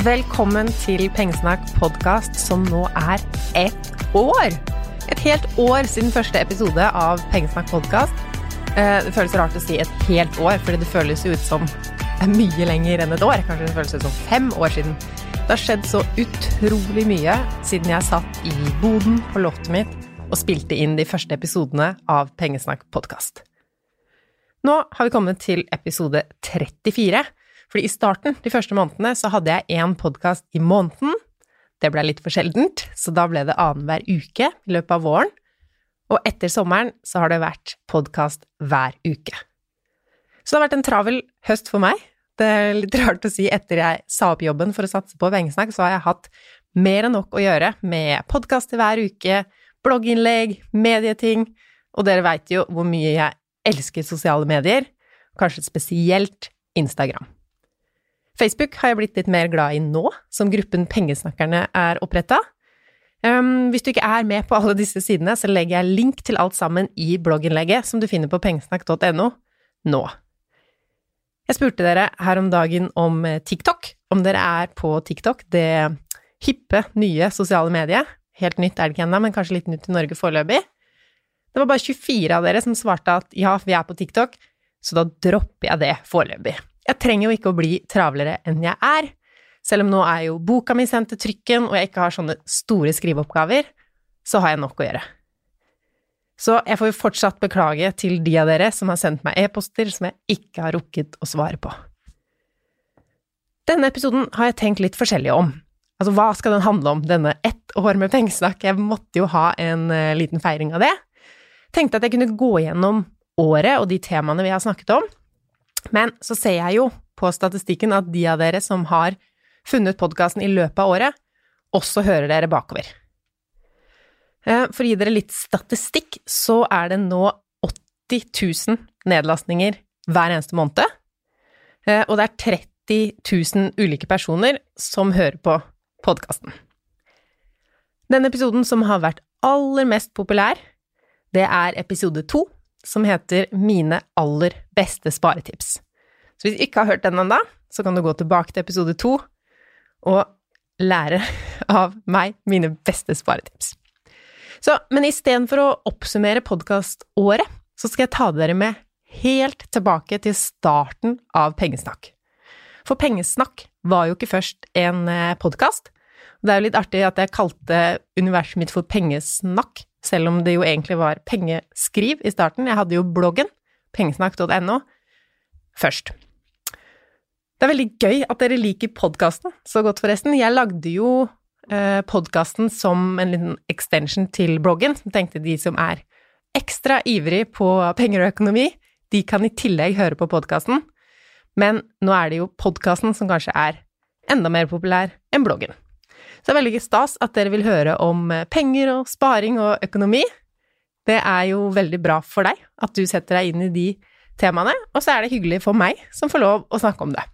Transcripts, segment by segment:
Velkommen til Pengesnakk podkast, som nå er ett år! Et helt år siden første episode av Pengesnakk podkast. Det føles rart å si et helt år, for det føles jo ut som mye lenger enn et år. Kanskje det føles ut som fem år siden. Det har skjedd så utrolig mye siden jeg satt i boden på loftet mitt og spilte inn de første episodene av Pengesnakk podkast. Nå har vi kommet til episode 34. Fordi i starten, de første månedene, så hadde jeg én podkast i måneden. Det ble litt for sjeldent, så da ble det annenhver uke i løpet av våren. Og etter sommeren så har det vært podkast hver uke. Så det har vært en travel høst for meg. Det er litt rart å si etter jeg sa opp jobben for å satse på pengesnakk, så har jeg hatt mer enn nok å gjøre med podkaster hver uke, blogginnlegg, medieting, og dere veit jo hvor mye jeg elsker sosiale medier, kanskje spesielt Instagram. Facebook har jeg blitt litt mer glad i nå, som gruppen Pengesnakkerne er oppretta. Um, hvis du ikke er med på alle disse sidene, så legger jeg link til alt sammen i blogginnlegget som du finner på pengesnakk.no nå. Jeg spurte dere her om dagen om TikTok, om dere er på TikTok, det hippe, nye sosiale mediet. Helt nytt er det ikke ennå, men kanskje litt nytt i Norge foreløpig. Det var bare 24 av dere som svarte at ja, vi er på TikTok, så da dropper jeg det foreløpig. Jeg trenger jo ikke å bli travlere enn jeg er. Selv om nå er jo boka mi sendt til trykken, og jeg ikke har sånne store skriveoppgaver, så har jeg nok å gjøre. Så jeg får jo fortsatt beklage til de av dere som har sendt meg e-poster som jeg ikke har rukket å svare på. Denne episoden har jeg tenkt litt forskjellig om. Altså, hva skal den handle om, denne ett år med pengesnakk? Jeg måtte jo ha en uh, liten feiring av det. Tenkte at jeg kunne gå gjennom året og de temaene vi har snakket om, men så ser jeg jo på statistikken at de av dere som har funnet podkasten i løpet av året, også hører dere bakover. Eh, for å gi dere litt statistikk, så er det nå 80 000 nedlastninger hver eneste måned. Eh, og det er 30 000 ulike personer som hører på podkasten. Denne episoden som har vært aller mest populær, det er episode to, som heter Mine aller beste sparetips. Så hvis du ikke har hørt den ennå, så kan du gå tilbake til episode to og lære av meg mine beste sparetips. Så, men istedenfor å oppsummere podkaståret, så skal jeg ta dere med helt tilbake til starten av Pengesnakk. For Pengesnakk var jo ikke først en podkast. Det er jo litt artig at jeg kalte universet mitt for Pengesnakk, selv om det jo egentlig var pengeskriv i starten. Jeg hadde jo bloggen pengesnakk.no først. Det er veldig gøy at dere liker podkasten så godt, forresten. Jeg lagde jo eh, podkasten som en liten extension til bloggen, som tenkte de som er ekstra ivrig på penger og økonomi, de kan i tillegg høre på podkasten. Men nå er det jo podkasten som kanskje er enda mer populær enn bloggen. Så det er veldig stas at dere vil høre om eh, penger og sparing og økonomi. Det er jo veldig bra for deg at du setter deg inn i de temaene, og så er det hyggelig for meg som får lov å snakke om det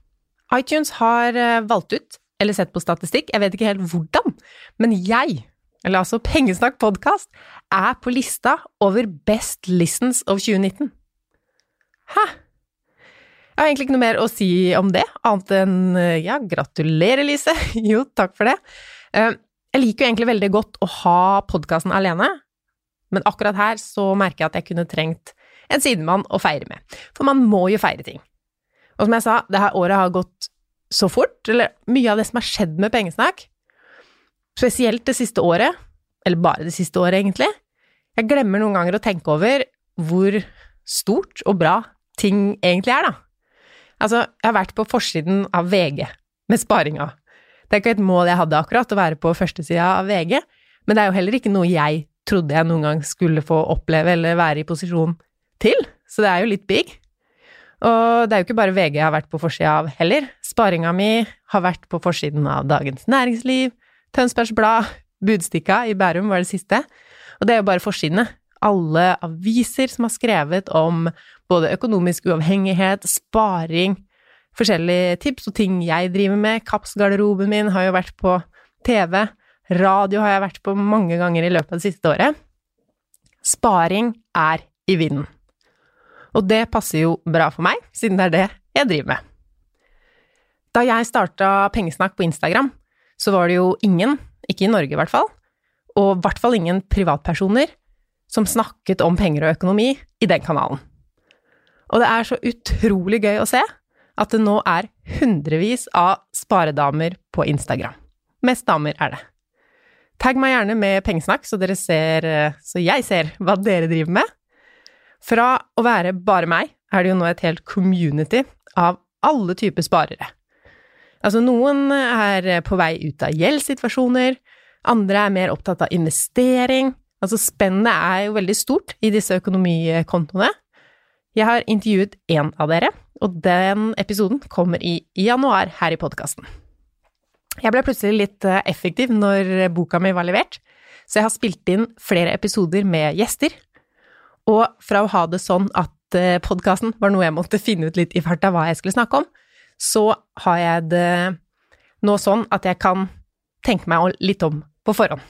iTunes har eh, valgt ut, eller sett på statistikk, jeg vet ikke helt hvordan, men jeg, eller altså Pengesnakk podkast, er på lista over Best Listens of 2019. Hæ? Jeg har egentlig ikke noe mer å si om det, annet enn eh, ja, gratulerer, Lise. Jo, takk for det. Eh, jeg liker jo egentlig veldig godt å ha podkasten alene, men akkurat her så merker jeg at jeg kunne trengt en sidemann å feire med. For man må jo feire ting. Og som jeg sa, det her året har gått så fort, eller mye av det som har skjedd med pengesnakk, spesielt det siste året, eller bare det siste året, egentlig, jeg glemmer noen ganger å tenke over hvor stort og bra ting egentlig er, da. Altså, jeg har vært på forsiden av VG med sparinga. Det er ikke et mål jeg hadde akkurat, å være på førstesida av VG, men det er jo heller ikke noe jeg trodde jeg noen gang skulle få oppleve eller være i posisjon til, så det er jo litt big. Og det er jo ikke bare VG jeg har vært på forsida av heller. Sparinga mi har vært på forsiden av Dagens Næringsliv, Tønsbergs Blad, Budstikka i Bærum var det siste. Og det er jo bare forsidene. Alle aviser som har skrevet om både økonomisk uavhengighet, sparing, forskjellige tips og ting jeg driver med. Kapsgarderoben min har jo vært på TV. Radio har jeg vært på mange ganger i løpet av det siste året. Sparing er i vinden. Og det passer jo bra for meg, siden det er det jeg driver med. Da jeg starta Pengesnakk på Instagram, så var det jo ingen, ikke i Norge i hvert fall, og i hvert fall ingen privatpersoner, som snakket om penger og økonomi i den kanalen. Og det er så utrolig gøy å se at det nå er hundrevis av sparedamer på Instagram. Mest damer er det. Tagg meg gjerne med pengesnakk, så dere ser, så jeg ser hva dere driver med. Fra å være bare meg, er det jo nå et helt community av alle typer sparere. Altså, noen er på vei ut av gjeldssituasjoner, andre er mer opptatt av investering. Altså, spennet er jo veldig stort i disse økonomikontoene. Jeg har intervjuet én av dere, og den episoden kommer i januar her i podkasten. Jeg ble plutselig litt eh, effektiv når boka mi var levert, så jeg har spilt inn flere episoder med gjester, og fra å ha det sånn at eh, podkasten var noe jeg måtte finne ut litt i farta hva jeg skulle snakke om, så har jeg det nå sånn at jeg kan tenke meg litt om på forhånd.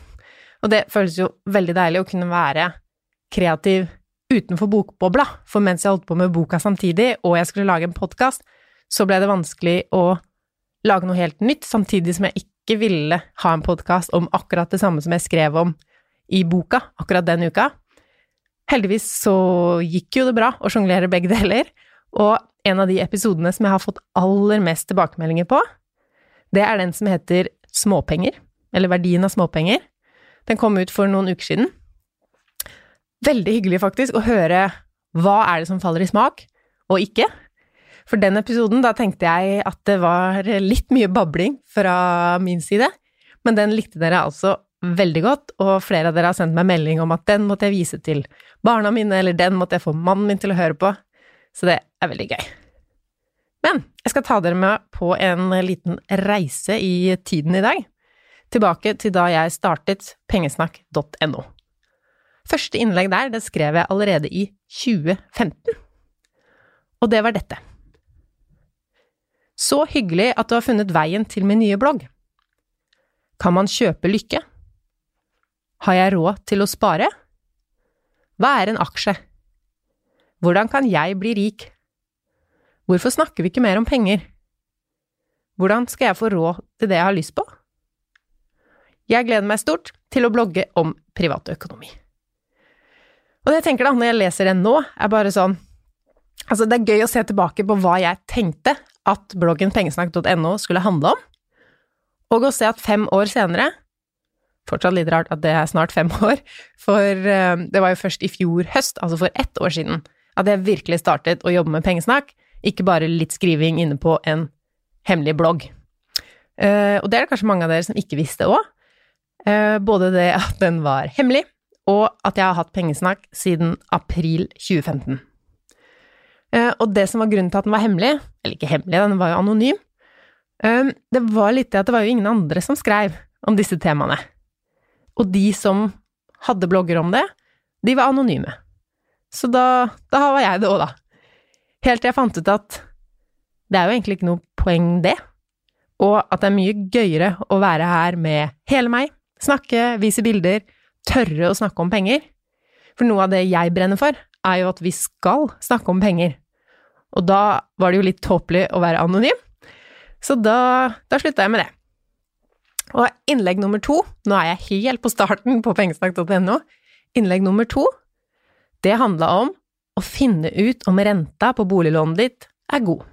Og det føles jo veldig deilig å kunne være kreativ utenfor bokbobla, for mens jeg holdt på med boka samtidig, og jeg skulle lage en podkast, så ble det vanskelig å lage noe helt nytt, samtidig som jeg ikke ville ha en podkast om akkurat det samme som jeg skrev om i boka akkurat den uka. Heldigvis så gikk jo det bra å sjonglere begge deler, og en av de episodene som jeg har fått aller mest tilbakemeldinger på, det er den som heter Småpenger, eller Verdien av småpenger. Den kom ut for noen uker siden. Veldig hyggelig, faktisk, å høre hva er det som faller i smak, og ikke. For den episoden, da tenkte jeg at det var litt mye babling fra min side, men den likte dere altså veldig godt, og flere av dere har sendt meg melding om at den måtte jeg vise til barna mine, eller den måtte jeg få mannen min til å høre på, så det er veldig gøy. Men jeg skal ta dere med på en liten reise i tiden i dag, tilbake til da jeg startet pengesnakk.no. Første innlegg der, det skrev jeg allerede i 2015, og det var dette. Så hyggelig at du har funnet veien til min nye blogg. Kan man kjøpe lykke? Har jeg råd til å spare? Hva er en aksje? Hvordan kan jeg bli rik? Hvorfor snakker vi ikke mer om penger? Hvordan skal jeg få råd til det jeg har lyst på? Jeg gleder meg stort til å blogge om privatøkonomi. Og jeg tenker da, når jeg leser den nå, er bare sånn Altså, det er gøy å se tilbake på hva jeg tenkte at bloggen pengesnakk.no skulle handle om, og å se at fem år senere fortsatt litt rart at det er snart fem år, for eh, det var jo først i fjor høst, altså for ett år siden, at jeg virkelig startet å jobbe med pengesnakk, ikke bare litt skriving inne på en hemmelig blogg. Eh, og det er det kanskje mange av dere som ikke visste òg. både det at den var hemmelig, og at jeg har hatt pengesnakk siden april 2015. Eh, og det som var grunnen til at den var hemmelig, eller ikke hemmelig, den var jo anonym, eh, det var litt det at det var jo ingen andre som skrev om disse temaene. Og de som hadde blogger om det, de var anonyme. Så da, da var jeg det òg, da. Helt til jeg fant ut at det er jo egentlig ikke noe poeng, det. Og at det er mye gøyere å være her med hele meg, snakke, vise bilder, tørre å snakke om penger. For noe av det jeg brenner for, er jo at vi skal snakke om penger. Og da var det jo litt tåpelig å være anonym, så da, da slutta jeg med det. Og innlegg nummer to, nå er jeg helt på starten på pengesnakk.no, innlegg nummer to, det handla om å finne ut om renta på boliglånet ditt er god.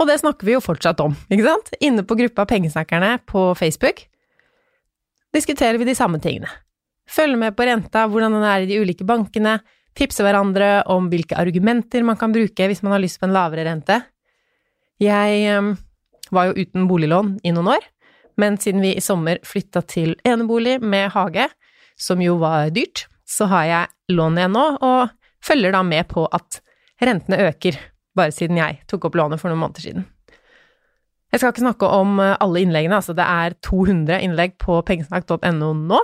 Og det snakker vi jo fortsatt om, ikke sant? Inne på gruppa Pengesnakkerne på Facebook diskuterer vi de samme tingene. Følge med på renta, hvordan den er i de ulike bankene, tipse hverandre om hvilke argumenter man kan bruke hvis man har lyst på en lavere rente. Jeg um, var jo uten boliglån i noen år, men siden vi i sommer flytta til enebolig med hage, som jo var dyrt, så har jeg lån igjen nå, og følger da med på at rentene øker, bare siden jeg tok opp lånet for noen måneder siden. Jeg skal ikke snakke om uh, alle innleggene, altså det er 200 innlegg på pengesnakk.no nå.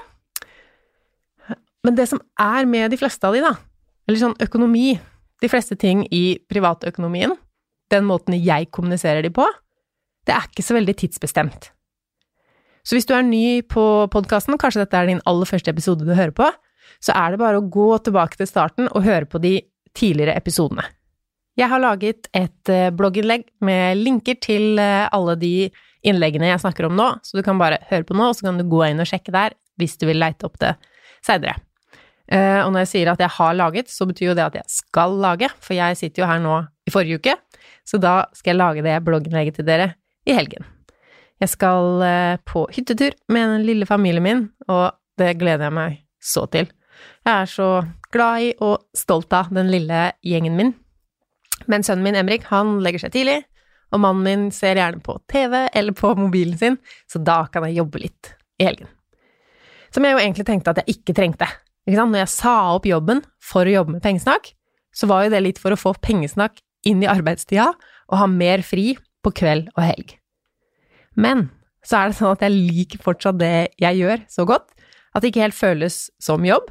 Men det som er med de fleste av de, da, eller sånn økonomi, de fleste ting i privatøkonomien, den måten jeg kommuniserer de på, det er ikke så veldig tidsbestemt. Så hvis du er ny på podkasten, kanskje dette er din aller første episode du hører på, så er det bare å gå tilbake til starten og høre på de tidligere episodene. Jeg har laget et eh, blogginnlegg med linker til eh, alle de innleggene jeg snakker om nå, så du kan bare høre på nå, og så kan du gå inn og sjekke der hvis du vil leite opp det seinere. Eh, og når jeg sier at jeg har laget, så betyr jo det at jeg skal lage, for jeg sitter jo her nå i forrige uke, så da skal jeg lage det blogginnlegget til dere i helgen. Jeg skal eh, på hyttetur med den lille familien min, og det gleder jeg meg så til. Jeg er så glad i og stolt av den lille gjengen min. Men sønnen min Emrik, han legger seg tidlig, og mannen min ser gjerne på TV eller på mobilen sin, så da kan jeg jobbe litt i helgen. Som jeg jo egentlig tenkte at jeg ikke trengte. Når jeg sa opp jobben for å jobbe med pengesnakk, så var jo det litt for å få pengesnakk inn i arbeidstida og ha mer fri på kveld og helg. Men så er det sånn at jeg liker fortsatt det jeg gjør så godt, at det ikke helt føles som jobb.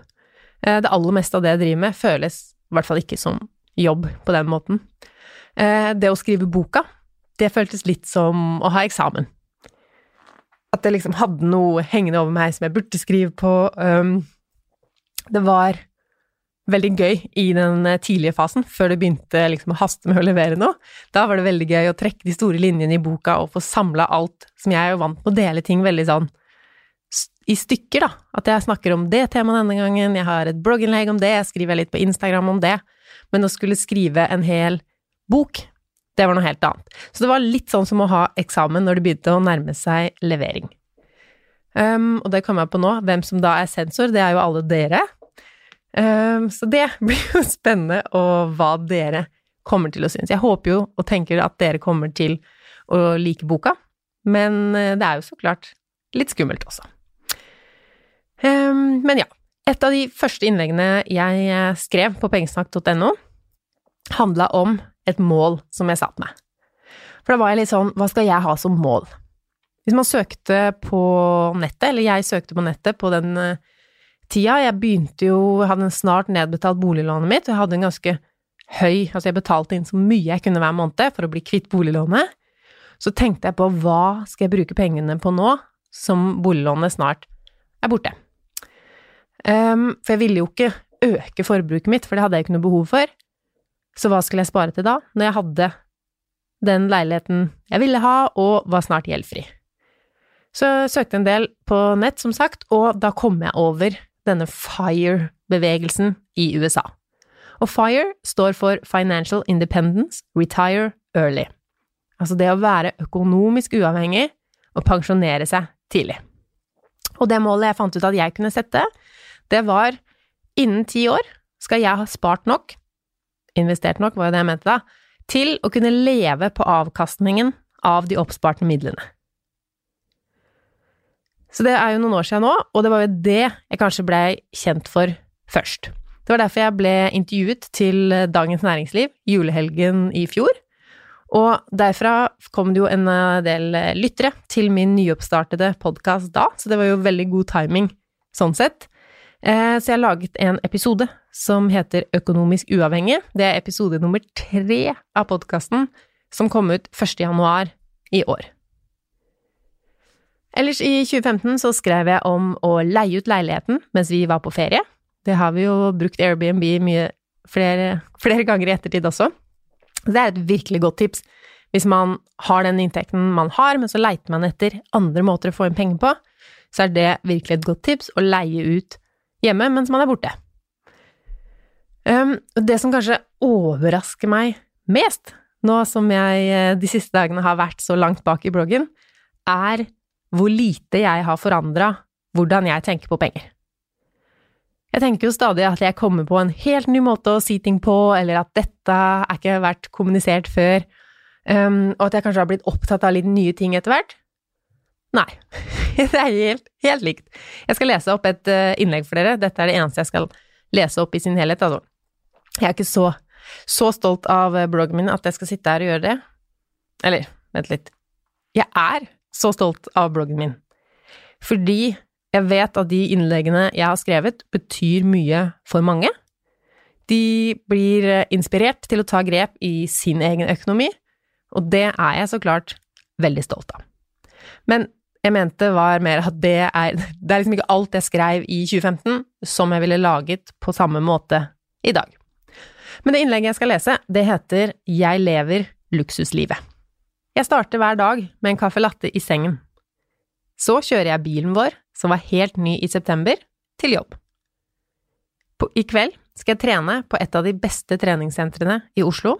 Eh, det aller meste av det jeg driver med, føles i hvert fall ikke som jobb på den måten. Eh, det å skrive boka, det føltes litt som å ha eksamen. At jeg liksom hadde noe hengende over meg som jeg burde skrive på. Det var veldig gøy i den eh, tidlige fasen, før det begynte liksom å haste med å levere noe. Da var det veldig gøy å trekke de store linjene i boka og få samla alt som jeg er jo vant med å dele ting veldig sånn i stykker, da. At jeg snakker om det temaet denne gangen, jeg har et blogginnlegg om det, jeg skriver litt på Instagram om det. Men å skulle skrive en hel bok, det var noe helt annet. Så det var litt sånn som å ha eksamen når det begynte å nærme seg levering. Um, og det kommer jeg på nå. Hvem som da er sensor, det er jo alle dere. Um, så det blir jo spennende, og hva dere kommer til å synes. Jeg håper jo og tenker at dere kommer til å like boka, men eh, det er jo så klart litt skummelt også. Um, men ja. Et av de første innleggene jeg eh, skrev på pengesnakk.no, handla om et mål som jeg satte meg. For da var jeg litt sånn, hva skal jeg ha som mål? Hvis man søkte på nettet, eller jeg søkte på nettet på den uh, tida Jeg begynte jo, hadde snart nedbetalt boliglånet mitt, og jeg hadde en ganske høy Altså, jeg betalte inn så mye jeg kunne hver måned for å bli kvitt boliglånet. Så tenkte jeg på hva skal jeg bruke pengene på nå, som boliglånet snart er borte. Um, for jeg ville jo ikke øke forbruket mitt, for det hadde jeg ikke noe behov for. Så hva skulle jeg spare til da, når jeg hadde den leiligheten jeg ville ha, og var snart gjeldfri? Så jeg søkte en del på nett, som sagt, og da kom jeg over denne FIRE-bevegelsen i USA. Og FIRE står for Financial Independence Retire Early. Altså det å være økonomisk uavhengig og pensjonere seg tidlig. Og det målet jeg fant ut at jeg kunne sette, det var innen ti år skal jeg ha spart nok investert nok, var jo det jeg mente da, til å kunne leve på avkastningen av de oppsparte midlene. Så det er jo noen år siden nå, og det var jo det jeg kanskje blei kjent for først. Det var derfor jeg ble intervjuet til Dagens Næringsliv julehelgen i fjor, og derfra kom det jo en del lyttere til min nyoppstartede podkast da, så det var jo veldig god timing sånn sett. Eh, så jeg har laget en episode som heter Økonomisk uavhengig. Det er episode nummer tre av podkasten, som kom ut 1. januar i år. Ellers i 2015 så skrev jeg om å leie ut leiligheten mens vi var på ferie. Det har vi jo brukt Airbnb mye flere, flere ganger i ettertid også. Det er et virkelig godt tips. Hvis man har den inntekten man har, men så leiter man etter andre måter å få inn penger på, så er det virkelig et godt tips å leie ut hjemme mens man er borte. Um, det som kanskje overrasker meg mest, nå som jeg eh, de siste dagene har vært så langt bak i bloggen, er hvor lite jeg har forandra hvordan jeg tenker på penger. Jeg tenker jo stadig at jeg kommer på en helt ny måte å si ting på, eller at dette er ikke vært kommunisert før, um, og at jeg kanskje har blitt opptatt av litt nye ting etter hvert. Nei, det er helt, helt likt. Jeg skal lese opp et uh, innlegg for dere. Dette er det eneste jeg skal lese opp i sin helhet, altså. Jeg er ikke så, så stolt av eh, bloggen min at jeg skal sitte her og gjøre det. Eller, vent litt. Jeg er så stolt av bloggen min. Fordi jeg vet at de innleggene jeg har skrevet, betyr mye for mange. De blir eh, inspirert til å ta grep i sin egen økonomi, og det er jeg så klart veldig stolt av. Men jeg mente var mer at det er Det er liksom ikke alt jeg skrev i 2015 som jeg ville laget på samme måte i dag. Men det innlegget jeg skal lese, det heter Jeg lever luksuslivet. Jeg starter hver dag med en caffè latte i sengen. Så kjører jeg bilen vår, som var helt ny i september, til jobb. På, I kveld skal jeg trene på et av de beste treningssentrene i Oslo,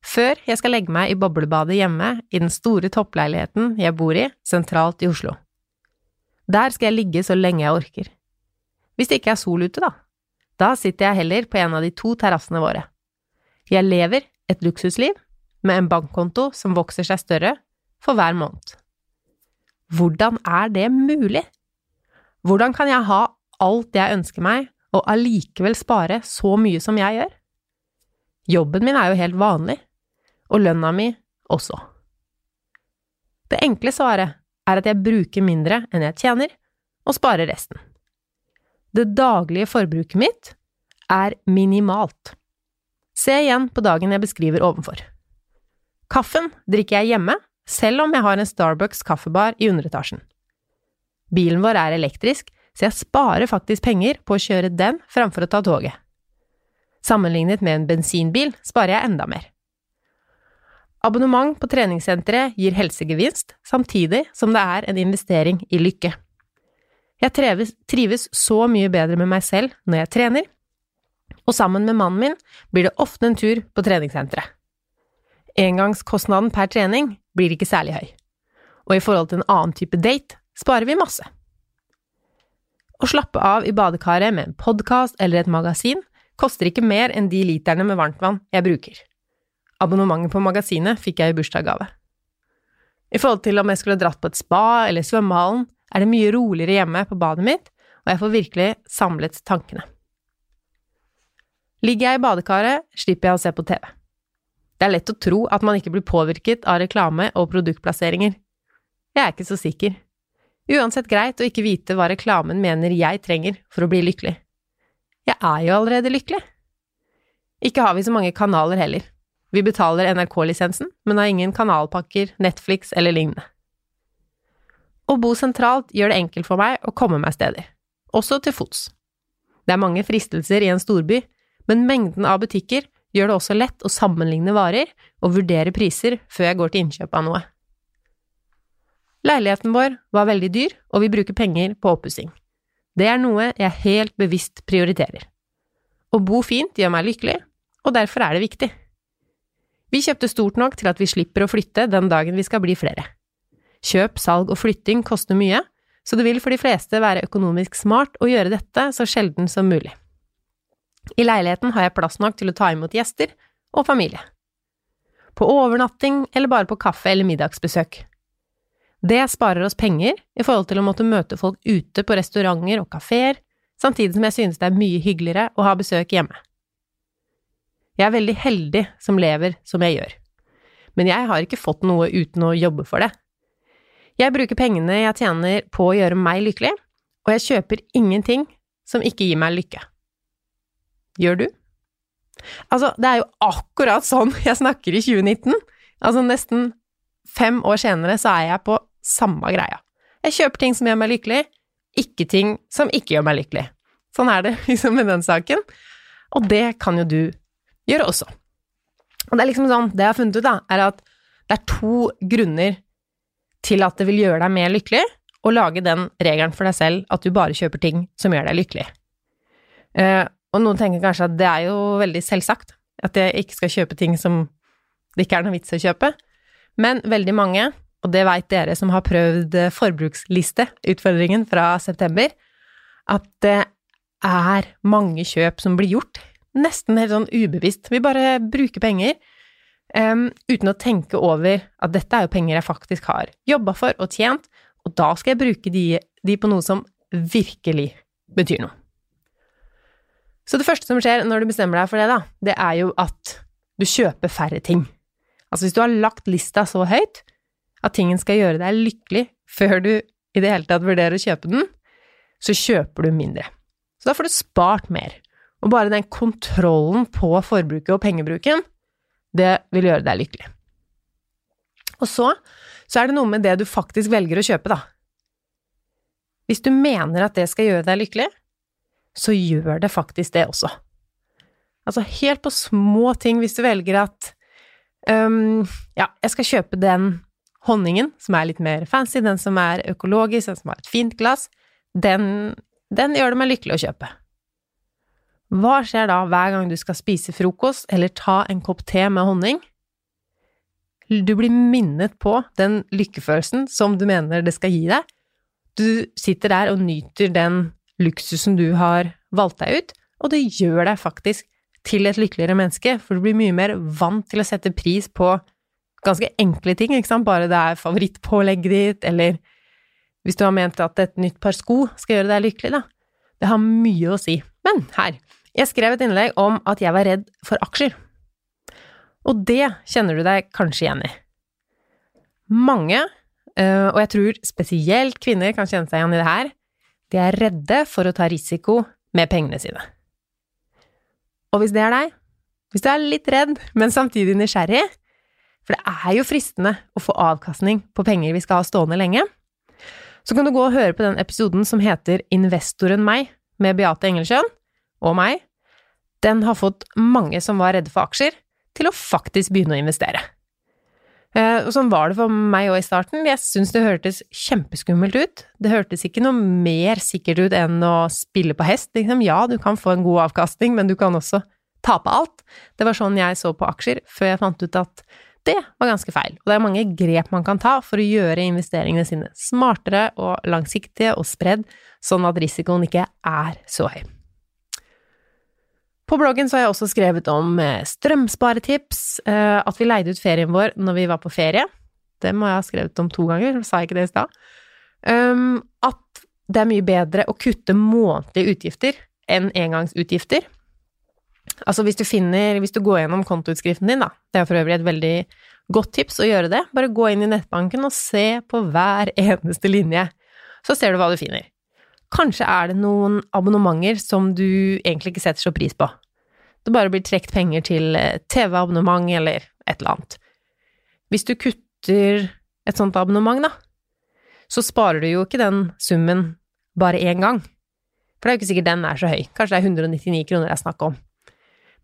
før jeg skal legge meg i boblebadet hjemme i den store toppleiligheten jeg bor i, sentralt i Oslo. Der skal jeg ligge så lenge jeg orker. Hvis det ikke er sol ute, da. Da sitter jeg heller på en av de to terrassene våre. Jeg lever et luksusliv med en bankkonto som vokser seg større for hver måned. Hvordan er det mulig? Hvordan kan jeg ha alt jeg ønsker meg, og allikevel spare så mye som jeg gjør? Jobben min er jo helt vanlig, og lønna mi også. Det enkle svaret er at jeg bruker mindre enn jeg tjener, og sparer resten. Det daglige forbruket mitt er minimalt. Se igjen på dagen jeg beskriver ovenfor. Kaffen drikker jeg hjemme, selv om jeg har en Starbucks kaffebar i underetasjen. Bilen vår er elektrisk, så jeg sparer faktisk penger på å kjøre den framfor å ta toget. Sammenlignet med en bensinbil sparer jeg enda mer. Abonnement på treningssenteret gir helsegevinst, samtidig som det er en investering i lykke. Jeg trives, trives så mye bedre med meg selv når jeg trener, og sammen med mannen min blir det ofte en tur på treningssenteret. Engangskostnaden per trening blir ikke særlig høy, og i forhold til en annen type date sparer vi masse. Å slappe av i badekaret med en podkast eller et magasin koster ikke mer enn de literne med varmtvann jeg bruker. Abonnementet på magasinet fikk jeg i bursdagsgave. I forhold til om jeg skulle dratt på et spa eller svømmehallen, er det mye roligere hjemme på badet mitt, og jeg får virkelig samlet tankene. Ligger jeg i badekaret, slipper jeg å se på TV. Det er lett å tro at man ikke blir påvirket av reklame og produktplasseringer. Jeg er ikke så sikker. Uansett greit å ikke vite hva reklamen mener jeg trenger for å bli lykkelig. Jeg er jo allerede lykkelig. Ikke har vi så mange kanaler heller. Vi betaler NRK-lisensen, men har ingen kanalpakker, Netflix eller lignende. Å bo sentralt gjør det enkelt for meg å komme meg steder, også til fots. Det er mange fristelser i en storby, men mengden av butikker gjør det også lett å sammenligne varer og vurdere priser før jeg går til innkjøp av noe. Leiligheten vår var veldig dyr, og vi bruker penger på oppussing. Det er noe jeg helt bevisst prioriterer. Å bo fint gjør meg lykkelig, og derfor er det viktig. Vi kjøpte stort nok til at vi slipper å flytte den dagen vi skal bli flere. Kjøp, salg og flytting koster mye, så det vil for de fleste være økonomisk smart å gjøre dette så sjelden som mulig. I leiligheten har jeg plass nok til å ta imot gjester, og familie. På overnatting eller bare på kaffe- eller middagsbesøk. Det sparer oss penger i forhold til å måtte møte folk ute på restauranter og kafeer, samtidig som jeg synes det er mye hyggeligere å ha besøk hjemme. Jeg er veldig heldig som lever som jeg gjør, men jeg har ikke fått noe uten å jobbe for det. Jeg bruker pengene jeg tjener på å gjøre meg lykkelig, og jeg kjøper ingenting som ikke gir meg lykke. Gjør du? Altså, det er jo akkurat sånn jeg snakker i 2019. Altså, nesten fem år senere så er jeg på samme greia. Jeg kjøper ting som gjør meg lykkelig, ikke ting som ikke gjør meg lykkelig. Sånn er det liksom med den saken, og det kan jo du gjøre også. Og det er liksom sånn, det jeg har funnet ut, da, er at det er to grunner til at det vil gjøre deg mer lykkelig å lage den regelen for deg selv at du bare kjøper ting som gjør deg lykkelig. Og noen tenker kanskje at det er jo veldig selvsagt, at jeg ikke skal kjøpe ting som det ikke er noe vits å kjøpe. Men veldig mange, og det veit dere som har prøvd forbrukslisteutfordringen fra september, at det er mange kjøp som blir gjort nesten helt sånn ubevisst. Vi bare bruker penger um, uten å tenke over at dette er jo penger jeg faktisk har jobba for og tjent, og da skal jeg bruke de, de på noe som virkelig betyr noe. Så det første som skjer når du bestemmer deg for det, da, det er jo at du kjøper færre ting. Altså hvis du har lagt lista så høyt at tingen skal gjøre deg lykkelig før du i det hele tatt vurderer å kjøpe den, så kjøper du mindre. Så da får du spart mer. Og bare den kontrollen på forbruket og pengebruken, det vil gjøre deg lykkelig. Og så, så er det noe med det du faktisk velger å kjøpe, da. Hvis du mener at det skal gjøre deg lykkelig, så gjør det faktisk det også. Altså helt på små ting, hvis du velger at um, ja, jeg skal kjøpe den honningen som er litt mer fancy, den som er økologisk, den som har et fint glass, den, den gjør det meg lykkelig å kjøpe. Hva skjer da hver gang du skal spise frokost eller ta en kopp te med honning? Du blir minnet på den lykkefølelsen som du mener det skal gi deg. Du sitter der og nyter den luksusen du har valgt deg ut, og det gjør deg faktisk til et lykkeligere menneske, for du blir mye mer vant til å sette pris på ganske enkle ting, ikke sant, bare det er favorittpålegget ditt, eller hvis du har ment at et nytt par sko skal gjøre deg lykkelig, da. Det har mye å si. Men her, jeg skrev et innlegg om at jeg var redd for aksjer. Og det kjenner du deg kanskje igjen i. Mange, eh, og jeg tror spesielt kvinner kan kjenne seg igjen i det her, de er redde for å ta risiko med pengene sine. Og hvis det er deg, hvis du er litt redd, men samtidig nysgjerrig, for det er jo fristende å få avkastning på penger vi skal ha stående lenge, så kan du gå og høre på den episoden som heter Investoren meg, med Beate Engelsjøen og meg. Den har fått mange som var redde for aksjer, til å faktisk begynne å investere. Eh, og sånn var det for meg òg i starten. Jeg syntes det hørtes kjempeskummelt ut. Det hørtes ikke noe mer sikkert ut enn å spille på hest. Liksom. Ja, du kan få en god avkastning, men du kan også tape alt. Det var sånn jeg så på aksjer, før jeg fant ut at det var ganske feil. Og det er mange grep man kan ta for å gjøre investeringene sine smartere og langsiktige og spredd, sånn at risikoen ikke er så høy. På bloggen så har jeg også skrevet om eh, strømsparetips, eh, at vi leide ut ferien vår når vi var på ferie. Det må jeg ha skrevet om to ganger, sa jeg ikke det i stad. Um, at det er mye bedre å kutte månedlige utgifter enn engangsutgifter. Altså hvis du finner, hvis du går gjennom kontoutskriften din, da, det er for øvrig et veldig godt tips å gjøre det, bare gå inn i nettbanken og se på hver eneste linje, så ser du hva du finner. Kanskje er det noen abonnementer som du egentlig ikke setter så pris på. Det bare blir trukket penger til eh, TV-abonnement eller et eller annet. Hvis du kutter et sånt abonnement, da, så sparer du jo ikke den summen bare én gang. For det er jo ikke sikkert den er så høy. Kanskje det er 199 kroner det er snakk om.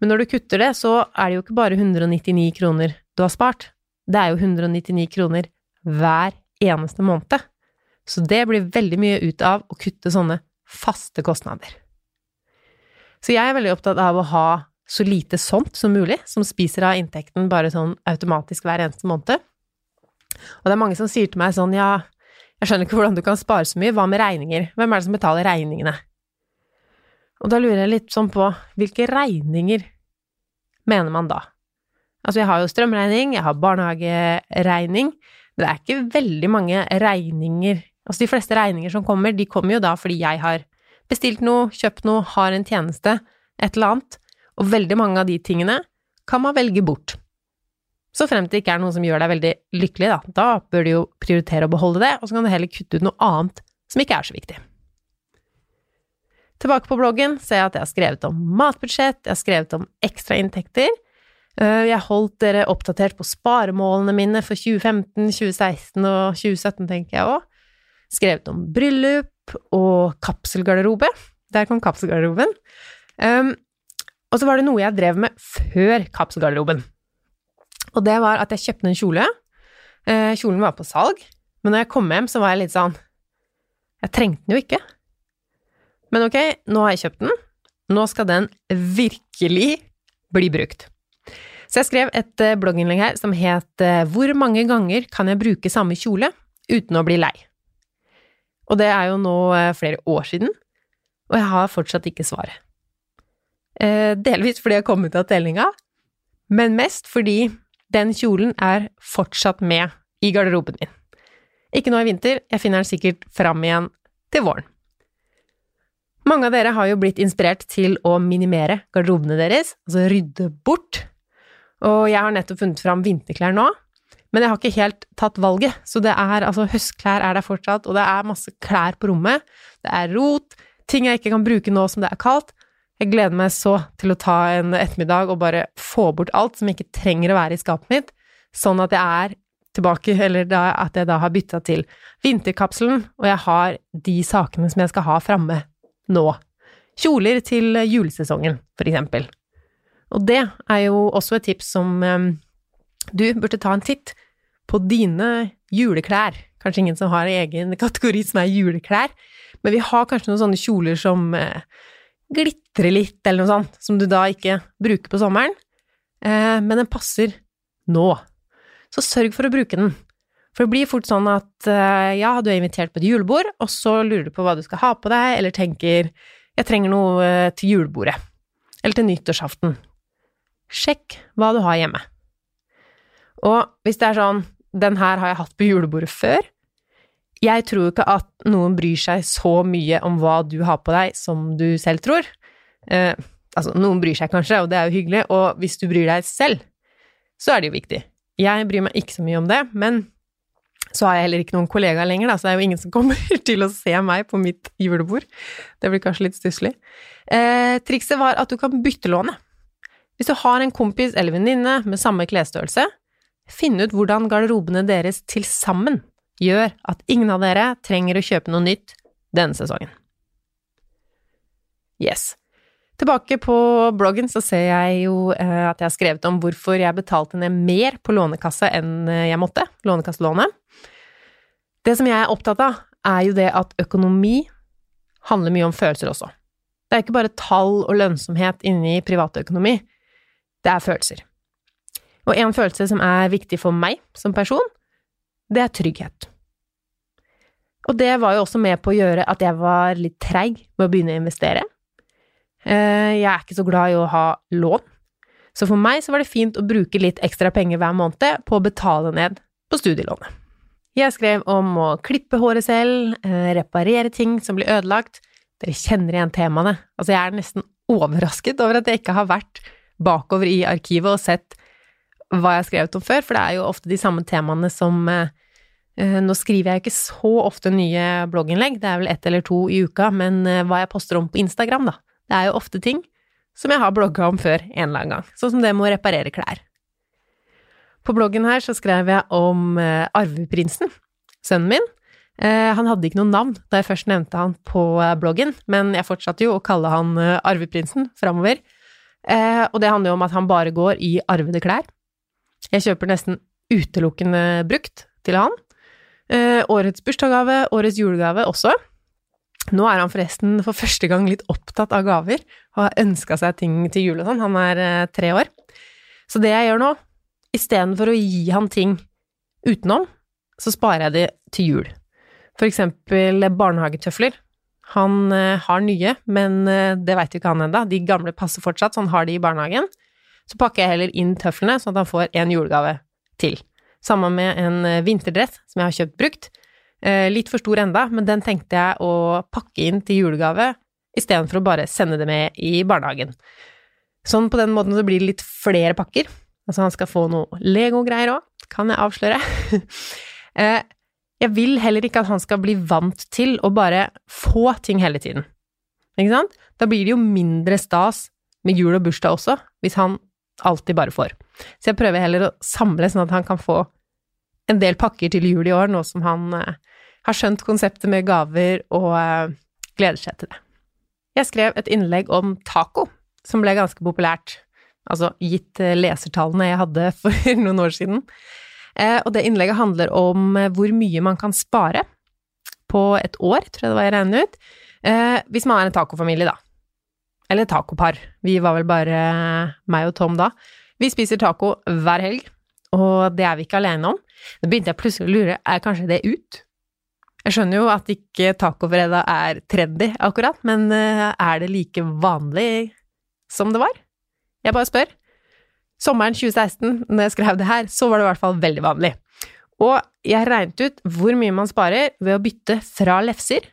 Men når du kutter det, så er det jo ikke bare 199 kroner du har spart. Det er jo 199 kroner hver eneste måned. Så det blir veldig mye ut av å kutte sånne faste kostnader. Så jeg er veldig opptatt av å ha så lite sånt som mulig, som spiser av inntekten bare sånn automatisk hver eneste måned. Og det er mange som sier til meg sånn, ja, jeg skjønner ikke hvordan du kan spare så mye, hva med regninger, hvem er det som betaler regningene? Og da lurer jeg litt sånn på, hvilke regninger mener man da? Altså, jeg har jo strømregning, jeg har barnehageregning. Det er ikke veldig mange regninger Altså, de fleste regninger som kommer, de kommer jo da fordi jeg har bestilt noe, kjøpt noe, har en tjeneste, et eller annet. Og veldig mange av de tingene kan man velge bort. Så frem til det ikke er noe som gjør deg veldig lykkelig, da. Da bør du jo prioritere å beholde det, og så kan du heller kutte ut noe annet som ikke er så viktig. Tilbake på bloggen ser jeg at jeg har skrevet om matbudsjett, jeg har skrevet om ekstrainntekter. Eh, Jeg holdt dere oppdatert på sparemålene mine for 2015, 2016 og 2017, tenker jeg òg. Skrevet om bryllup og kapselgarderobe. Der kom kapselgarderoben. Um, og så var det noe jeg drev med før kapselgarderoben. Og det var at jeg kjøpte en kjole. Uh, kjolen var på salg, men når jeg kom hjem, så var jeg litt sånn Jeg trengte den jo ikke. Men ok, nå har jeg kjøpt den. Nå skal den virkelig bli brukt. Så jeg skrev et eh, blogginnlegg her som het eh, Hvor mange ganger kan jeg bruke samme kjole uten å bli lei? Og det er jo nå eh, flere år siden, og jeg har fortsatt ikke svaret. Eh, delvis fordi jeg kom ut av tellinga, men mest fordi den kjolen er fortsatt med i garderoben min. Ikke nå i vinter, jeg finner den sikkert fram igjen til våren. Mange av dere har jo blitt inspirert til å minimere garderobene deres, altså rydde bort. Og jeg har nettopp funnet fram vinterklær nå, men jeg har ikke helt tatt valget, så det er altså høstklær er der fortsatt, og det er masse klær på rommet, det er rot, ting jeg ikke kan bruke nå som det er kaldt. Jeg gleder meg så til å ta en ettermiddag og bare få bort alt som ikke trenger å være i skapet mitt, sånn at jeg er tilbake, eller da, at jeg da har bytta til vinterkapselen, og jeg har de sakene som jeg skal ha framme nå. Kjoler til julesesongen, for eksempel. Og det er jo også et tips som um, du burde ta en titt på dine juleklær. Kanskje ingen som har egen kategori som er juleklær, men vi har kanskje noen sånne kjoler som eh, glitrer litt, eller noe sånt, som du da ikke bruker på sommeren, eh, men den passer nå. Så sørg for å bruke den. For det blir fort sånn at eh, ja, du er invitert på et julebord, og så lurer du på hva du skal ha på deg, eller tenker jeg trenger noe eh, til julebordet, eller til nyttårsaften. Sjekk hva du har hjemme. Og hvis det er sånn den her har jeg hatt på julebordet før, jeg tror ikke at noen bryr seg så mye om hva du har på deg, som du selv tror. Eh, altså, noen bryr seg kanskje, og det er jo hyggelig, og hvis du bryr deg selv, så er det jo viktig. Jeg bryr meg ikke så mye om det, men så har jeg heller ikke noen kollegaer lenger, da, så det er jo ingen som kommer til å se meg på mitt julebord. Det blir kanskje litt stusslig. Eh, trikset var at du kan byttelåne. Hvis du har en kompis eller venninne med samme klesstørrelse, finn ut hvordan garderobene deres til sammen gjør at ingen av dere trenger å kjøpe noe nytt denne sesongen. Yes. Tilbake på bloggen så ser jeg jo eh, at jeg har skrevet om hvorfor jeg betalte ned mer på Lånekassa enn eh, jeg måtte, Lånekasselånet. Det som jeg er opptatt av, er jo det at økonomi handler mye om følelser også. Det er ikke bare tall og lønnsomhet inni privatøkonomi, det er følelser. Og en følelse som er viktig for meg som person, det er trygghet. Og det var jo også med på å gjøre at jeg var litt treig med å begynne å investere. Eh, jeg er ikke så glad i å ha lån, så for meg så var det fint å bruke litt ekstra penger hver måned på å betale ned på studielånet. Jeg skrev om å klippe håret selv, eh, reparere ting som blir ødelagt. Dere kjenner igjen temaene. Altså, jeg er nesten overrasket over at jeg ikke har vært bakover i arkivet og sett hva jeg har skrevet om før, for det er jo ofte de samme temaene som eh, Nå skriver jeg ikke så ofte nye blogginnlegg, det er vel ett eller to i uka, men hva jeg poster om på Instagram, da, det er jo ofte ting som jeg har blogga om før en eller annen gang, sånn som det med å reparere klær. På bloggen her så skrev jeg om eh, arveprinsen, sønnen min. Eh, han hadde ikke noe navn da jeg først nevnte han på eh, bloggen, men jeg fortsatte jo å kalle han eh, arveprinsen framover. Eh, og det handler jo om at han bare går i arvede klær. Jeg kjøper nesten utelukkende brukt til han. Eh, årets bursdagsgave, årets julegave også. Nå er han forresten for første gang litt opptatt av gaver, og har ønska seg ting til jul og sånn. Han er eh, tre år. Så det jeg gjør nå, istedenfor å gi han ting utenom, så sparer jeg de til jul. For eksempel barnehagetøfler. Han eh, har nye, men eh, det veit jo ikke han ennå. De gamle passer fortsatt, så han har de i barnehagen. Så pakker jeg heller inn tøflene, sånn at han får en julegave til. Sammen med en eh, vinterdress som jeg har kjøpt brukt. Eh, litt for stor enda, men den tenkte jeg å pakke inn til julegave istedenfor å bare sende det med i barnehagen. Sånn på den måten så blir det litt flere pakker. Altså han skal få noe Lego-greier òg, kan jeg avsløre. Eh, jeg vil heller ikke at han skal bli vant til å bare få ting hele tiden. Ikke sant? Da blir det jo mindre stas med jul og bursdag også, hvis han alltid bare får. Så jeg prøver heller å samle sånn at han kan få en del pakker til jul i år, nå som han eh, har skjønt konseptet med gaver og eh, gleder seg til det. Jeg skrev et innlegg om taco, som ble ganske populært, altså gitt eh, lesertallene jeg hadde for noen år siden. Eh, og det innlegget handler om eh, hvor mye man kan spare på et år, tror jeg det var jeg regnet ut, eh, hvis man er en tacofamilie, da. Eller tacopar. Vi var vel bare meg og Tom da. Vi spiser taco hver helg, og det er vi ikke alene om. Da begynte jeg plutselig å lure, er kanskje det ut? Jeg skjønner jo at ikke tacofredag er trendy, akkurat, men er det like vanlig som det var? Jeg bare spør. Sommeren 2016, når jeg skrev det her, så var det i hvert fall veldig vanlig. Og jeg regnet ut hvor mye man sparer ved å bytte fra lefser,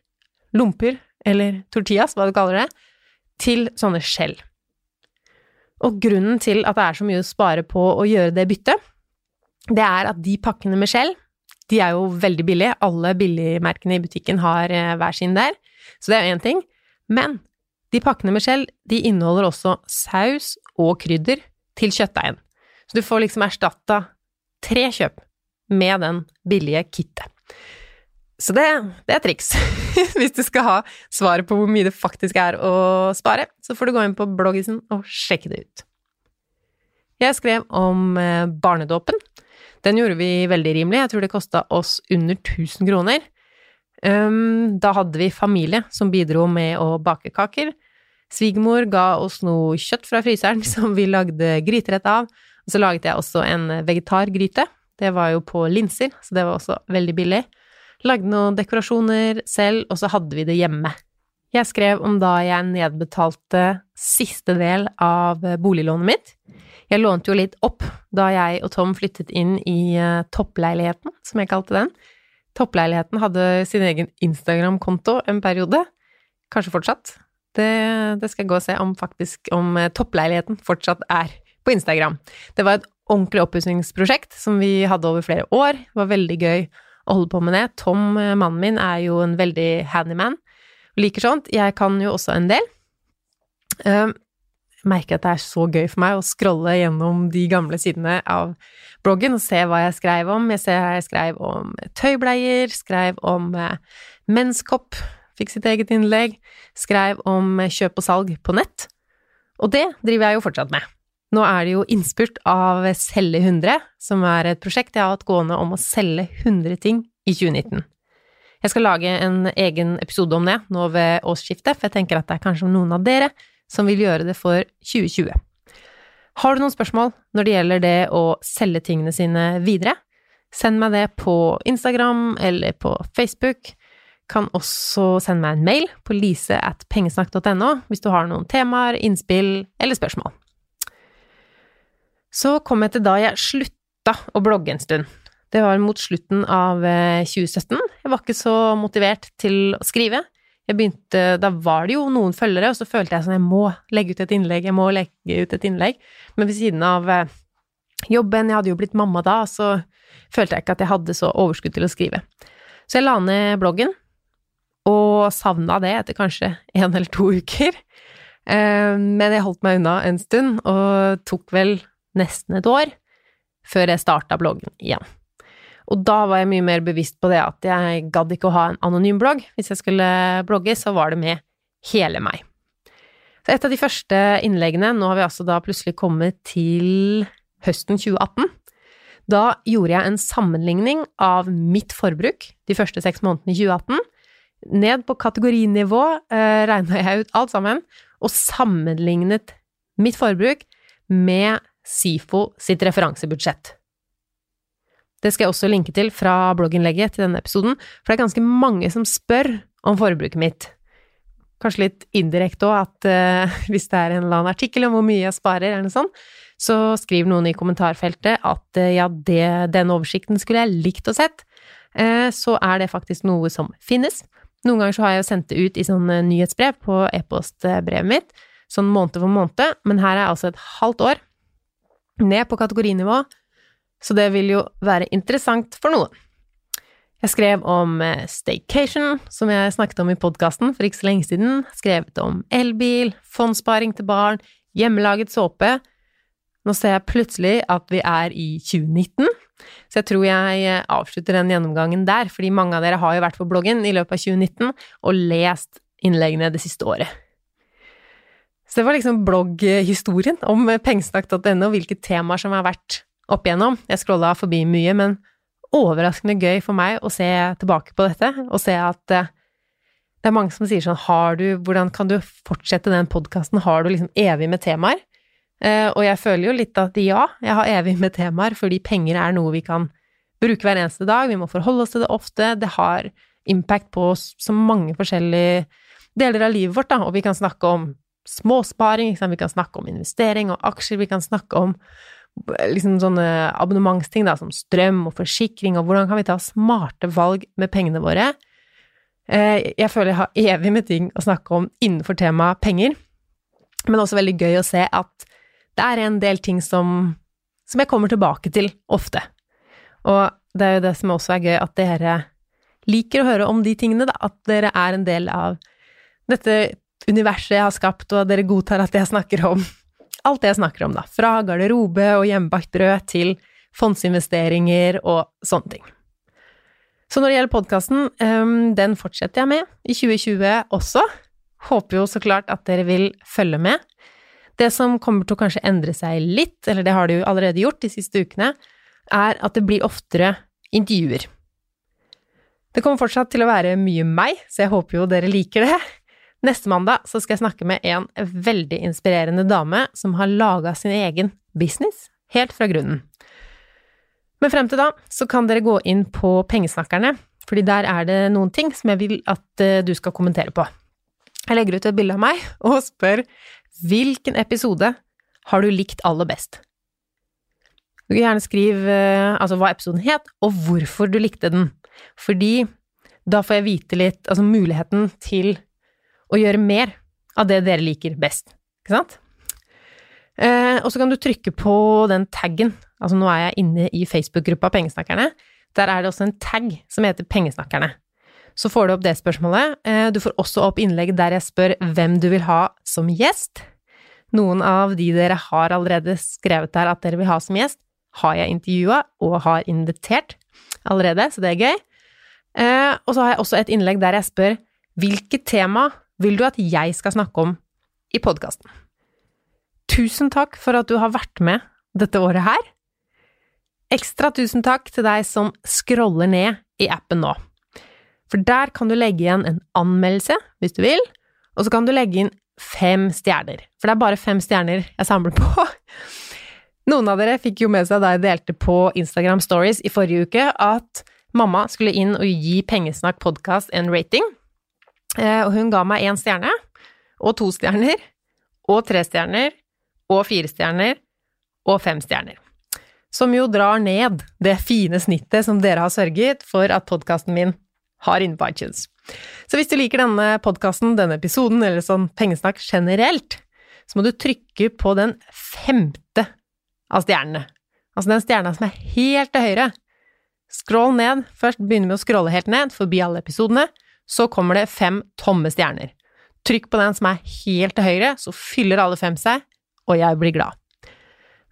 lomper eller tortillas, hva du kaller det, til sånne skjell. Og grunnen til at det er så mye å spare på å gjøre det byttet, det er at de pakkene med skjell, de er jo veldig billige. Alle billigmerkene i butikken har eh, hver sin der, så det er jo én ting. Men de pakkene med skjell, de inneholder også saus og krydder til kjøttdeigen. Så du får liksom erstatta tre kjøp med den billige kittet. Så det, det er triks. Hvis du skal ha svaret på hvor mye det faktisk er å spare, så får du gå inn på bloggisen og sjekke det ut. Jeg skrev om eh, barnedåpen. Den gjorde vi veldig rimelig, jeg tror det kosta oss under 1000 kroner. Um, da hadde vi familie som bidro med å bake kaker. Svigermor ga oss noe kjøtt fra fryseren som vi lagde gryterett av. Og så laget jeg også en vegetargryte. Det var jo på linser, så det var også veldig billig. Lagde noen dekorasjoner selv, og så hadde vi det hjemme. Jeg skrev om da jeg nedbetalte siste del av boliglånet mitt. Jeg lånte jo litt opp da jeg og Tom flyttet inn i eh, toppleiligheten, som jeg kalte den. Toppleiligheten hadde sin egen Instagram-konto en periode, kanskje fortsatt, det, det, skal jeg gå og se om faktisk om eh, toppleiligheten fortsatt er på Instagram. Det var et ordentlig oppussingsprosjekt som vi hadde over flere år. Det var veldig gøy å holde på med det. Tom, eh, mannen min, er jo en veldig handyman og liker sånt. Jeg kan jo også en del. Jeg merker at det er så gøy for meg å scrolle gjennom de gamle sidene av bloggen og se hva jeg skrev om. Jeg ser jeg skrev om tøybleier, skrev om uh, menskopp, fikk sitt eget innlegg, skrev om kjøp og salg på nett. Og det driver jeg jo fortsatt med. Nå er det jo innspurt av Selge 100, som er et prosjekt jeg har hatt gående om å selge 100 ting i 2019. Jeg skal lage en egen episode om det nå ved årsskiftet, for jeg tenker at det er kanskje noen av dere som vil gjøre det for 2020. Har du noen spørsmål når det gjelder det å selge tingene sine videre? Send meg det på Instagram eller på Facebook kan også sende meg en mail på lise at pengesnakk.no hvis du har noen temaer, innspill eller spørsmål. Så kom jeg til da jeg slutta å blogge en stund. Det var mot slutten av 2017. Eh, jeg var ikke så motivert til å skrive. Jeg begynte, da var det jo noen følgere, og så følte jeg sånn jeg må legge ut et innlegg, jeg må legge ut et innlegg. Men ved siden av eh, jobben, jeg hadde jo blitt mamma da, så følte jeg ikke at jeg hadde så overskudd til å skrive. Så jeg la ned bloggen, og savna det etter kanskje en eller to uker. Eh, men jeg holdt meg unna en stund, og tok vel nesten et år før jeg starta bloggen igjen. Og da var jeg mye mer bevisst på det at jeg gadd ikke å ha en anonym blogg. Hvis jeg skulle blogge, så var det med hele meg. Så et av de første innleggene, nå har vi altså da plutselig kommet til høsten 2018, da gjorde jeg en sammenligning av mitt forbruk de første seks månedene i 2018 ned på kategorinivå eh, regna jeg ut alt sammen, og sammenlignet mitt forbruk med SIFO sitt referansebudsjett. Det skal jeg også linke til fra blogginnlegget til denne episoden, for det er ganske mange som spør om forbruket mitt. Kanskje litt indirekte òg, at uh, hvis det er en eller annen artikkel om hvor mye jeg sparer, eller noe sånt, så skriver noen i kommentarfeltet at uh, ja, det, den oversikten skulle jeg likt å sett. uh, så er det faktisk noe som finnes. Noen ganger så har jeg jo sendt det ut i sånn nyhetsbrev på e-postbrevet mitt, sånn måned for måned, men her er altså et halvt år ned på kategorinivå, så det vil jo være interessant for noen. Jeg skrev om eh, staycation, som jeg snakket om i podkasten for ikke så lenge siden, skrevet om elbil, fondssparing til barn, hjemmelaget såpe. Nå ser jeg plutselig at vi er i 2019, så jeg tror jeg eh, avslutter den gjennomgangen der, fordi mange av dere har jo vært på bloggen i løpet av 2019 og lest innleggene det siste året. Så det var liksom blogghistorien om pengesnakk.no, hvilke temaer som har vært opp igjennom. Jeg scrolla forbi mye, men overraskende gøy for meg å se tilbake på dette, og se at eh, det er mange som sier sånn Har du Hvordan kan du fortsette den podkasten? Har du liksom evig med temaer? Eh, og jeg føler jo litt at ja, jeg har evig med temaer, fordi penger er noe vi kan bruke hver eneste dag, vi må forholde oss til det ofte, det har impact på så mange forskjellige deler av livet vårt, da, og vi kan snakke om småsparing, vi kan snakke om investering og aksjer, vi kan snakke om liksom sånne abonnementsting da, som strøm og forsikring, og hvordan kan vi ta smarte valg med pengene våre. Eh, jeg føler jeg har evig med ting å snakke om innenfor temaet penger, men også veldig gøy å se at det er en del ting som, som jeg kommer tilbake til ofte. Og det er jo det som også er gøy, at dere liker å høre om de tingene, da, at dere er en del av dette universet jeg har skapt, og dere godtar at jeg snakker om alt det jeg snakker om, da. Fra garderobe og hjemmebakt brød til fondsinvesteringer og sånne ting. Så når det gjelder podkasten, um, den fortsetter jeg med i 2020 også. Håper jo så klart at dere vil følge med. Det som kommer til å kanskje endre seg litt, eller det har det jo allerede gjort de siste ukene, er at det blir oftere intervjuer. Det kommer fortsatt til å være mye meg, så jeg håper jo dere liker det. Neste mandag så skal jeg snakke med en veldig inspirerende dame som har laga sin egen business helt fra grunnen. Men frem til da så kan dere gå inn på Pengesnakkerne, fordi der er det noen ting som jeg vil at eh, du skal kommentere på. Jeg legger ut et bilde av meg og spør hvilken episode har du likt aller best? Du kan gjerne skrive eh, altså hva episoden het, og hvorfor du likte den, fordi da får jeg vite litt, altså muligheten til og gjøre mer av det dere liker best, ikke sant? Eh, og så kan du trykke på den taggen, altså nå er jeg inne i Facebook-gruppa Pengesnakkerne, der er det også en tag som heter Pengesnakkerne. Så får du opp det spørsmålet. Eh, du får også opp innlegg der jeg spør hvem du vil ha som gjest. Noen av de dere har allerede skrevet der at dere vil ha som gjest, har jeg intervjua og har invitert allerede, så det er gøy. Eh, og så har jeg også et innlegg der jeg spør hvilke tema vil du at jeg skal snakke om i podkasten. Tusen takk for at du har vært med dette året her. Ekstra tusen takk til deg som scroller ned i appen nå. For der kan du legge igjen en anmeldelse, hvis du vil, og så kan du legge inn fem stjerner. For det er bare fem stjerner jeg samler på. Noen av dere fikk jo med seg da jeg delte på Instagram Stories i forrige uke, at mamma skulle inn og gi Pengesnakk podkast en rating. Eh, og hun ga meg én stjerne, og to stjerner, og tre stjerner, og fire stjerner, og fem stjerner. Som jo drar ned det fine snittet som dere har sørget for at podkasten min har inne på iTunes. Så hvis du liker denne podkasten, denne episoden, eller sånn pengesnakk generelt, så må du trykke på den femte av stjernene. Altså den stjerna som er helt til høyre. Skroll ned. Først begynner vi å scrolle helt ned, forbi alle episodene så kommer det fem tomme stjerner. Trykk på den som er helt til høyre, så fyller alle fem seg, og jeg blir glad.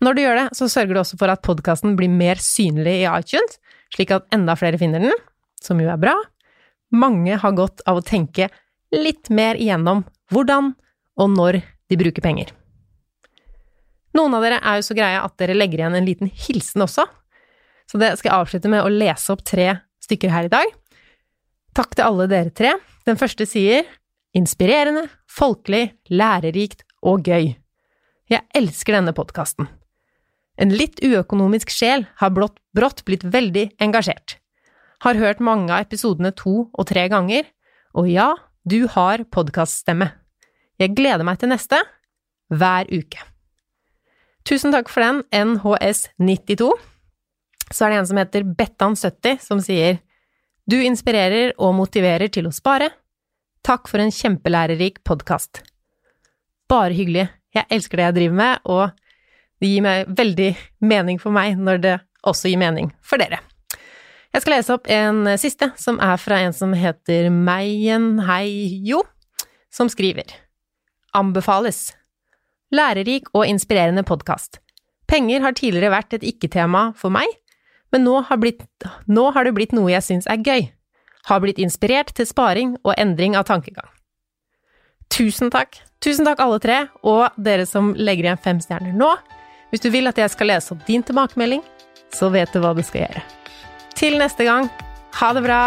Når du gjør det, så sørger du også for at podkasten blir mer synlig i iTunes, slik at enda flere finner den, som jo er bra. Mange har godt av å tenke litt mer igjennom hvordan og når de bruker penger. Noen av dere er jo så greie at dere legger igjen en liten hilsen også, så det skal jeg avslutte med å lese opp tre stykker her i dag. Takk til alle dere tre. Den første sier inspirerende, folkelig, lærerikt og gøy. Jeg elsker denne podkasten. En litt uøkonomisk sjel har blått, brått blitt veldig engasjert. Har hørt mange av episodene to og tre ganger, og ja, du har podkaststemme. Jeg gleder meg til neste, hver uke. Tusen takk for den, NHS92. Så er det en som heter Bettan70, som sier Du inspirerer og motiverer til å spare. Takk for en kjempelærerik podkast. Bare hyggelig. Jeg elsker det jeg driver med, og det gir meg veldig mening for meg når det også gir mening for dere. Jeg skal lese opp en siste, som er fra en som heter Meien Heijo, som skriver Anbefales. Lærerik og inspirerende podkast. Penger har tidligere vært et ikke-tema for meg, men nå har, blitt, nå har det blitt noe jeg syns er gøy. Har blitt inspirert til sparing og endring av tankegang. Tusen takk. Tusen takk, alle tre, og dere som legger igjen fem stjerner nå. Hvis du vil at jeg skal lese opp din tilbakemelding, så vet du hva du skal gjøre. Til neste gang, ha det bra!